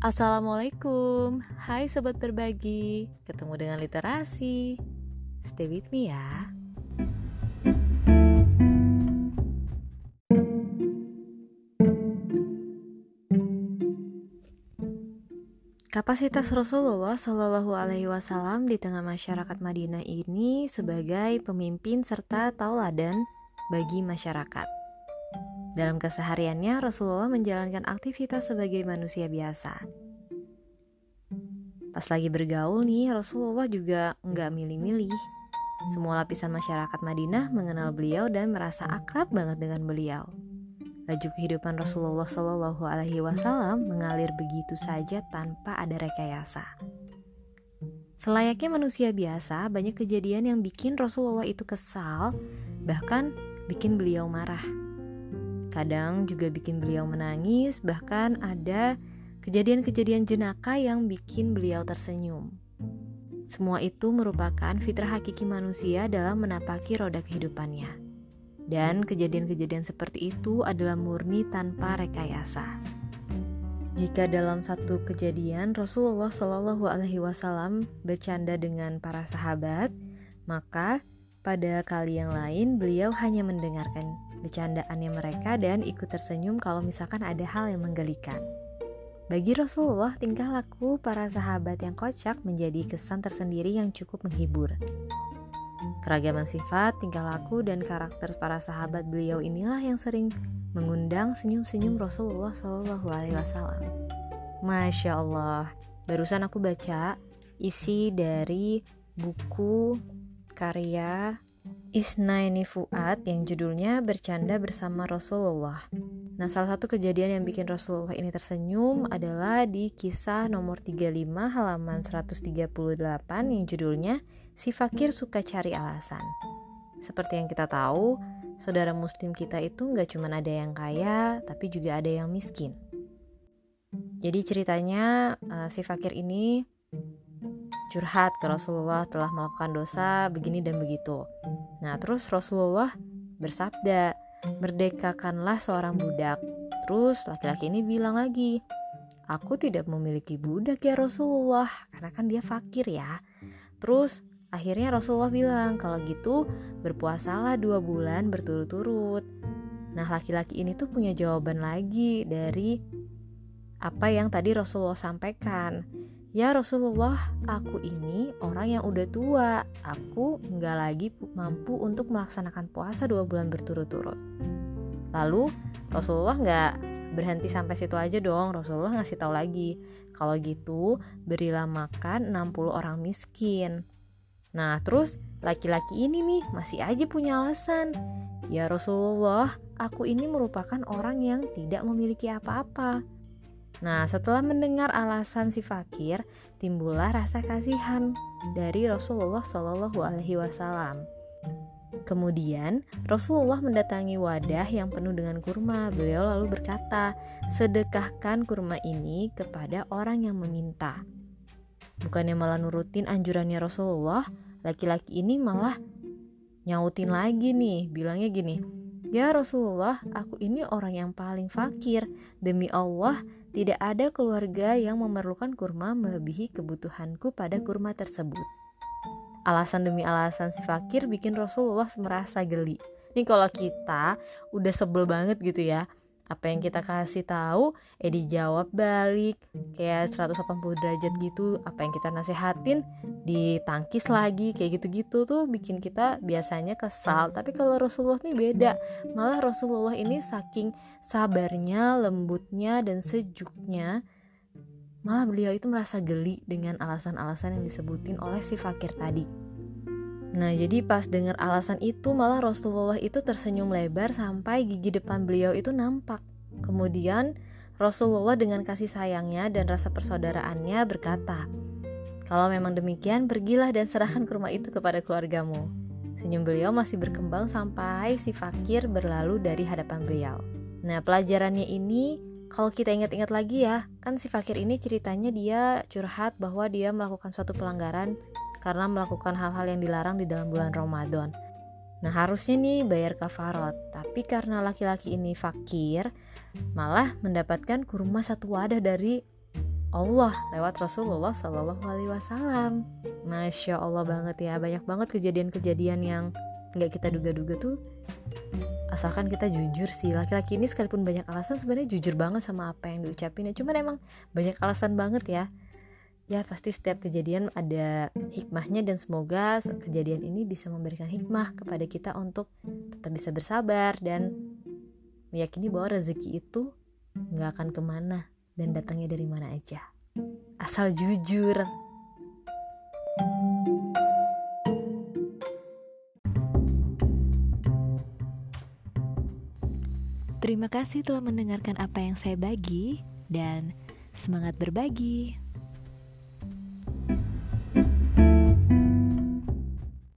Assalamualaikum, hai sobat berbagi, ketemu dengan literasi. Stay with me ya. Kapasitas Rasulullah Shallallahu Alaihi Wasallam di tengah masyarakat Madinah ini sebagai pemimpin serta tauladan bagi masyarakat. Dalam kesehariannya, Rasulullah menjalankan aktivitas sebagai manusia biasa. Pas lagi bergaul nih, Rasulullah juga nggak milih-milih. Semua lapisan masyarakat Madinah mengenal beliau dan merasa akrab banget dengan beliau. Laju kehidupan Rasulullah Shallallahu Alaihi Wasallam mengalir begitu saja tanpa ada rekayasa. Selayaknya manusia biasa, banyak kejadian yang bikin Rasulullah itu kesal, bahkan bikin beliau marah. Kadang juga bikin beliau menangis, bahkan ada kejadian-kejadian jenaka yang bikin beliau tersenyum. Semua itu merupakan fitrah hakiki manusia dalam menapaki roda kehidupannya. Dan kejadian-kejadian seperti itu adalah murni tanpa rekayasa. Jika dalam satu kejadian Rasulullah Shallallahu Alaihi Wasallam bercanda dengan para sahabat, maka pada kali yang lain beliau hanya mendengarkan bercandaannya mereka dan ikut tersenyum kalau misalkan ada hal yang menggelikan. Bagi Rasulullah, tingkah laku para sahabat yang kocak menjadi kesan tersendiri yang cukup menghibur. Keragaman sifat, tingkah laku, dan karakter para sahabat beliau inilah yang sering mengundang senyum-senyum Rasulullah Wasallam. Masya Allah, barusan aku baca isi dari buku karya Isnaini Fuad yang judulnya Bercanda Bersama Rasulullah. Nah, salah satu kejadian yang bikin Rasulullah ini tersenyum adalah di kisah nomor 35 halaman 138 yang judulnya Si Fakir Suka Cari Alasan. Seperti yang kita tahu, saudara muslim kita itu nggak cuma ada yang kaya, tapi juga ada yang miskin. Jadi ceritanya uh, si fakir ini curhat ke Rasulullah telah melakukan dosa begini dan begitu. Nah, terus Rasulullah bersabda, Merdekakanlah seorang budak. Terus laki-laki ini bilang lagi, Aku tidak memiliki budak ya Rasulullah, karena kan dia fakir ya. Terus akhirnya Rasulullah bilang, kalau gitu berpuasalah dua bulan berturut-turut. Nah laki-laki ini tuh punya jawaban lagi dari apa yang tadi Rasulullah sampaikan. Ya Rasulullah, aku ini orang yang udah tua. Aku nggak lagi mampu untuk melaksanakan puasa dua bulan berturut-turut. Lalu Rasulullah nggak berhenti sampai situ aja dong. Rasulullah ngasih tahu lagi, kalau gitu berilah makan 60 orang miskin. Nah terus laki-laki ini nih masih aja punya alasan. Ya Rasulullah, aku ini merupakan orang yang tidak memiliki apa-apa. Nah, setelah mendengar alasan si fakir, timbullah rasa kasihan dari Rasulullah Shallallahu Alaihi Wasallam. Kemudian Rasulullah mendatangi wadah yang penuh dengan kurma. Beliau lalu berkata, "Sedekahkan kurma ini kepada orang yang meminta." Bukannya malah nurutin anjurannya Rasulullah, laki-laki ini malah nyautin lagi nih, bilangnya gini, "Ya Rasulullah, aku ini orang yang paling fakir. Demi Allah, tidak ada keluarga yang memerlukan kurma melebihi kebutuhanku pada kurma tersebut. Alasan demi alasan si fakir bikin Rasulullah merasa geli. Ini kalau kita udah sebel banget gitu ya, apa yang kita kasih tahu eh dijawab balik. Kayak 180 derajat gitu apa yang kita nasehatin ditangkis lagi kayak gitu-gitu tuh bikin kita biasanya kesal. Tapi kalau Rasulullah nih beda. Malah Rasulullah ini saking sabarnya lembutnya dan sejuknya malah beliau itu merasa geli dengan alasan-alasan yang disebutin oleh si fakir tadi Nah, jadi pas dengar alasan itu malah Rasulullah itu tersenyum lebar sampai gigi depan beliau itu nampak. Kemudian Rasulullah dengan kasih sayangnya dan rasa persaudaraannya berkata, "Kalau memang demikian, pergilah dan serahkan kurma itu kepada keluargamu." Senyum beliau masih berkembang sampai si fakir berlalu dari hadapan beliau. Nah, pelajarannya ini kalau kita ingat-ingat lagi ya, kan si fakir ini ceritanya dia curhat bahwa dia melakukan suatu pelanggaran karena melakukan hal-hal yang dilarang di dalam bulan Ramadan. Nah harusnya nih bayar kafarot, tapi karena laki-laki ini fakir, malah mendapatkan kurma satu wadah dari Allah lewat Rasulullah Shallallahu Alaihi Wasallam. Masya Allah banget ya, banyak banget kejadian-kejadian yang nggak kita duga-duga tuh. Asalkan kita jujur sih, laki-laki ini sekalipun banyak alasan sebenarnya jujur banget sama apa yang diucapin. Ya, cuman emang banyak alasan banget ya. Ya pasti setiap kejadian ada hikmahnya dan semoga kejadian ini bisa memberikan hikmah kepada kita untuk tetap bisa bersabar dan meyakini bahwa rezeki itu nggak akan ke mana dan datangnya dari mana aja. Asal jujur. Terima kasih telah mendengarkan apa yang saya bagi dan semangat berbagi.